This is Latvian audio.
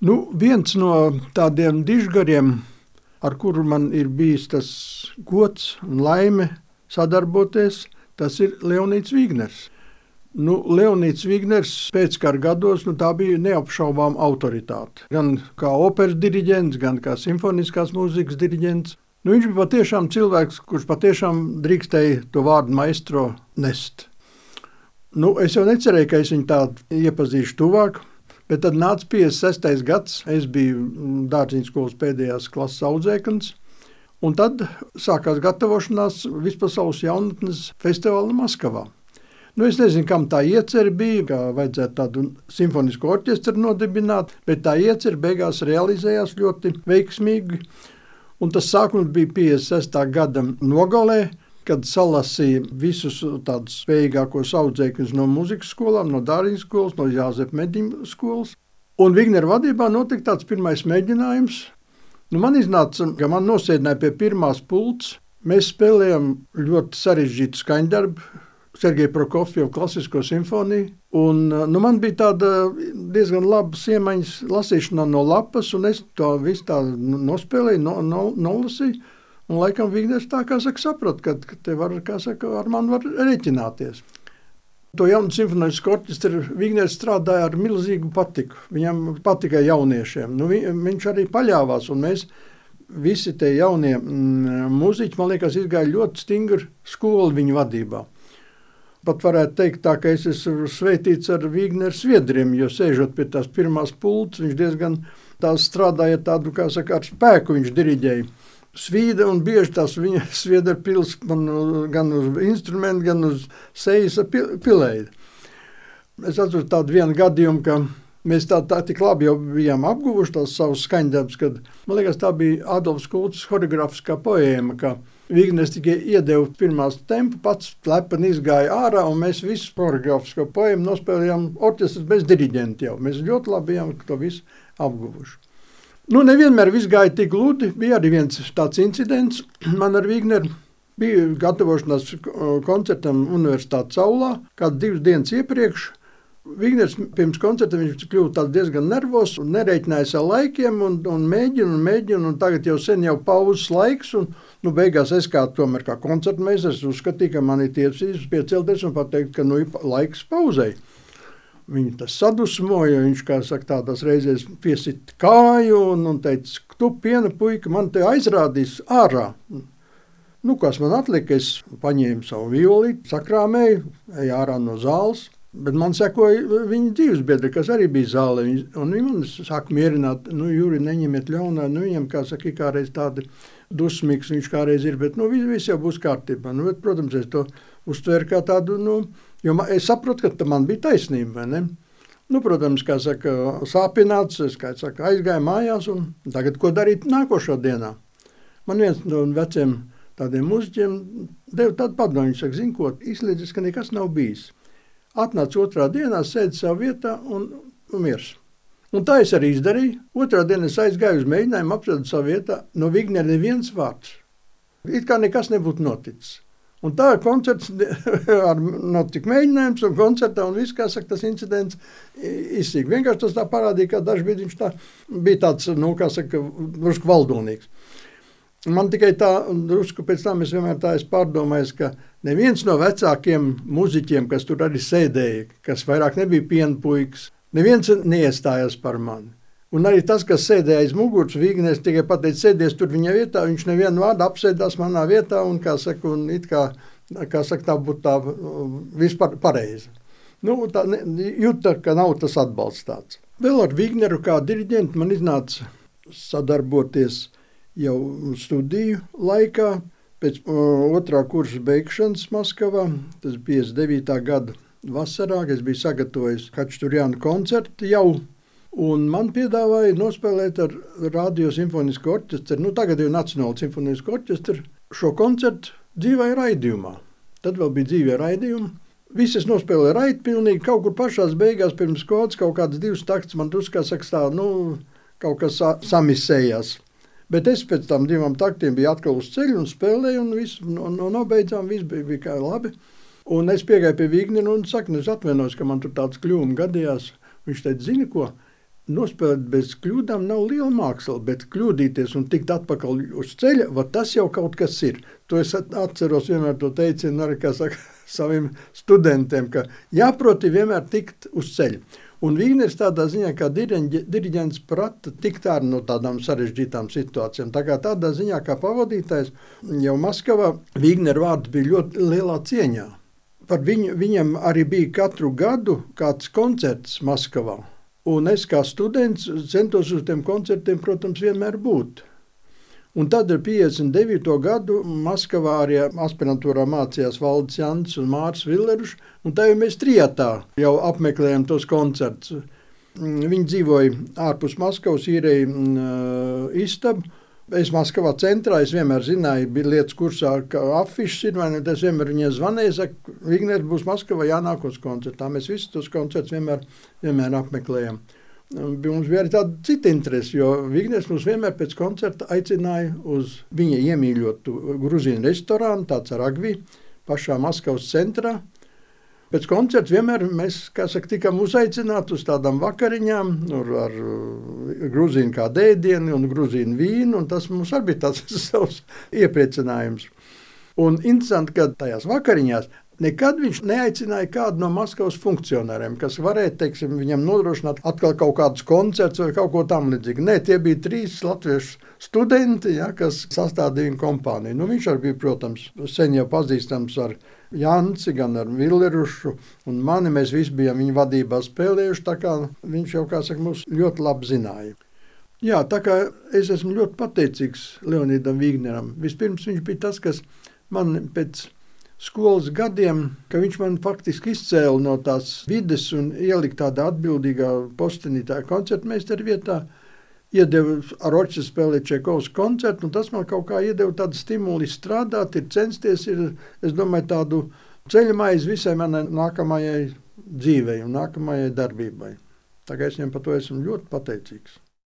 Nu, viens no tādiem dižgariem, ar kuru man ir bijis tas gods un laime sadarboties, tas ir Leonīds Vigners. Nu, Leonīds Vigners pēckara gados nu, bija neapšaubām autoritāte. Gan kā operas diriģents, gan kā simfoniskās mūzikas diriģents. Nu, viņš bija patiešām cilvēks, kurš patiešām drīkstēja to vārdu maestro nest. Nu, es jau necerēju, ka es viņu tādu iepazīšu tuvāk, bet tad nāca 56. gads. Es biju dārziņas skolas pēdējās klases audzēknis. Un tad sākās gatavošanās Vispasaules jaunatnes festivāla Maskavā. Nu, es nezinu, kam tā iecerē bija, ka vajadzētu tādu simfonisku orķestru nodibināt, bet tā iecerē beigās realizējās ļoti veiksmīgi. Un tas sākums bija 56. gada nogalē, kad salasīja visus tādus spējīgākos audzēkņus no muzikas skolām, no Dārijas skolas, no Jāzepa Mediņu skolas. Un Vignera vadībā notika tāds pirmais mēģinājums. Nu, man iznāca, ka man nosēdināja pie pirmās pults. Mēs spēlējām ļoti sarežģītu skaņdarbu, Sergeja Prokofjeva klasisko simfoniju. Un, nu, man bija tāda diezgan laba iemaņas lasīšana no lapas, un es to visu tā nospēlēju, no, no, nolasīju. Un laikam Vigners tā kā saka, saprot, ka, ka te var, kā saka, ar mani var reķināties. To jaunu simfonisku orķestru Vigners strādāja ar milzīgu patiku. Viņam patika jauniešiem. Nu, vi, viņš arī paļāvās, un mēs visi tie jaunie mm, mūziķi, man liekas, izgāja ļoti stingru skolu viņu vadībā. Pat varētu teikt, tā, ka es esmu sveitīts ar Vigneru Sviedriem, jo sēžot pie tās pirmās pults, viņš diezgan strādāja tādu, kā saka, ar spēku viņš diriģēja. Svīda un bieži tās viņa sviedra pils man gan uz instrumentu, gan uz sejas pilēja. Es atceros tādu vienu gadījumu, ka mēs tā, tā tik labi jau bijām apguvuši tās savus skaņdarbus, kad, man liekas, tā bija Adolfs Kults horeografiskā poēma, ka Vignes tikai iedeva pirmās tempu, pats lepni izgāja ārā, un mēs visu choreogrāfisko poēmu nospēlējām orķestras bez diriģenta jau. Mēs ļoti labi bijām to visu apguvuši. Nu, nevienmēr viss gāja tik gludi. Bija arī viens tāds incidents man ar Vigneru. Bija gatavošanās koncertam Universitātes aulā, kādu divas dienas iepriekš. Vigners pirms koncerta viņš kļuva diezgan nervozs un nereiķinājās ar laikiem un, un mēģina un mēģina. Un tagad jau sen jau pauzes laiks. Un, nu, beigās es kā, tomēr, kā koncerta meistars uzskatīju, ka man ir tiesības piecelties un pateikt, ka nu, ir laiks pauzei. Viņu tas sadusmoja. Viņš kā saka, tādās reizēs piesita kāju un, un teica, tu piena puika man te aizrādīs ārā. Nu, kas man atlika? Es paņēmu savu violi, sakrāmēju, eju ārā no zāles. Bet man sekoja viņa dzīves biedri, kas arī bija zālē. Viņi man saka, mierināt, nu, Juri, neņemiet ļaunā. Nu, viņam, kā saka, kādreiz tādi dusmīgs viņš kādreiz ir, bet nu, viss jau būs kārtībā. Nu, bet, protams, es to uztveru kā tādu, nu, jo man, es saprotu, ka man bija taisnība? Nu, protams, kā saka, sāpināts, es kā saka, aizgāju mājās tagad ko darīt nākošo dienā. Man viens no veciem tādiem muzeķiem deva tādu padomu, viņš saka, zin ko, izslēdzis, ka nekas nav bijis. Atnāca otrā dienā, sēdi savā vietā un, un miers. Un tā es arī izdarīju. Otrā dienā es aizgāju uz mēģinājumu, apsēdu savā vietā. No Vignera neviens vārds. It kā nekas nebūtu noticis. Un tā koncerts, ar notika mēģinājums un koncertā, un viss, kā saka, tas incidents izsīk. Vienkārši tas tā parādīja, ka daži bija, viņš tā, bija tāds, nu, kā saka, drusku valdonīgs. Man tikai tā, drusku pēc tam es vienmēr tā esmu pārdomājis, ka neviens no vecākiem muzeķiem, kas tur arī sēdēja, kas vairāk nebija pienpuiks, neviens neiestājās par mani. Un arī tas, kas sēdēja aiz muguras, Vignes tikai pateica, sēdies tur viņa vietā, viņš nevienu vārdu apsēdās manā vietā, un kā saka, un kā, kā saka, tā būtu tā vispār pareizi. Nu, tā jūta, ka nav tas atbalsts tāds. Vēl ar Vigneru kā diriģentu man iznāca sadarboties jau studiju laikā, pēc otrā kursa beigšanas Maskavā, tas bija 59. gada vasarā, kad es biju sagatavojis Hačturjānu koncertu jau. Un man piedāvāja nospēlēt ar Radio Simfonisko orķestru, nu tagad jau Nacionālo simfonisko orķestru, šo koncertu dzīvē raidījumā. Tad vēl bija dzīvē raidījumi. Visas nospēlēja raidījumi, pilnīgi kaut kur pašās beigās pirms kods, kaut kādas divas takts man tuskā saka tā, nu, kaut kas sa samisējās. Bet es pēc tam divām taktiem biju atkal uz ceļa un spēlēju, un, visu, un, un nobeidzām, viss bija, bija kā labi. Un es piegāju pie Vigņa un saku, nu, es atvainojos, ka man tur tāds kļūme gadījās. Viņš teica, zini ko, nospēlēt bez kļūdām nav liela māksla, bet kļūdīties un tikt atpakaļ uz ceļa, tas jau kaut kas ir. To es atceros vienmēr to teicienu arī saka, saviem studentiem, ka jāproti vienmēr tikt uz ceļa. Un Vīgners tādā ziņā, kā diriģents, prata tikt ārā no tādām sarežģītām situācijām. Tā kā tādā ziņā, kā pavadītājs, jau Maskavā Vīgnera vārds bija ļoti lielā cieņā. Par viņu, viņam arī bija katru gadu kāds koncerts Maskavā. Un es kā students centos uz tiem koncertiem, protams, vienmēr būt. Un tad ar 59. gadu Maskavā arī aspirantūrā mācījās Valdis Jants un Mārs Villerušs, un tā jau mēs trijatā jau apmeklējām tos koncertus. Mm, viņi dzīvoja ārpus Maskavas, īrēja uh, istabu. Es Maskavā centrā, es vienmēr zināju, bija lietas kursā, ka afišas ir, vai ne, es vienmēr viņai zvanīju, saku, Vignērs būs Maskavā jānāk uz koncertā. Mēs visus tos koncertus vienmēr, vienmēr apmeklējam. Mums bija arī tāda cita interese, jo Vignēs mums vienmēr pēc koncerta aicināja uz viņa iemīļotu gruzīnu restorānu, tāds ar agvi, pašā Maskavas centrā. Pēc koncerta vienmēr mēs saka, tikām uzaicināti uz tādām vakariņām ar, ar grūzīnu kā dēdienu un grūzīnu vīnu. Un tas mums arī bija tāds savs iepriecinājums. Un interesanti, ka tajās vakariņās Nekad viņš neaicināja kādu no Maskavas funkcionāriem, kas varētu teiksim, viņam nodrošināt atkal kaut kādus koncertus vai kaut ko tamlīdzīgu. Nē, tie bija trīs latviešu studenti, ja, kas sastādīja kompāniju. Nu, viņš arī bija, protams, sen jau pazīstams ar Janci, gan ar Villerušu un mani. Mēs visi bijām viņa vadībā spēlējuši, tā kā viņš jau, kā saka, mūs ļoti labi zināja. Jā, tā kā es esmu ļoti pateicīgs Leonidam Vigneram. Vispirms viņš bija tas, kas man pēc skolas gadiem, ka viņš man faktiski izcēla no tās vides un ielika tādā atbildīgā postenī, tā koncertmeistara vietā. Iedeva ar orķestru spēlēt Čekovas koncertu, un tas man kaut kā iedeva tādu stimulu strādāt, ir censties, ir, es domāju, tādu ceļu maizi visai manai nākamajai dzīvei un nākamajai darbībai. Tagad es viņam par to esmu ļoti pateicīgs.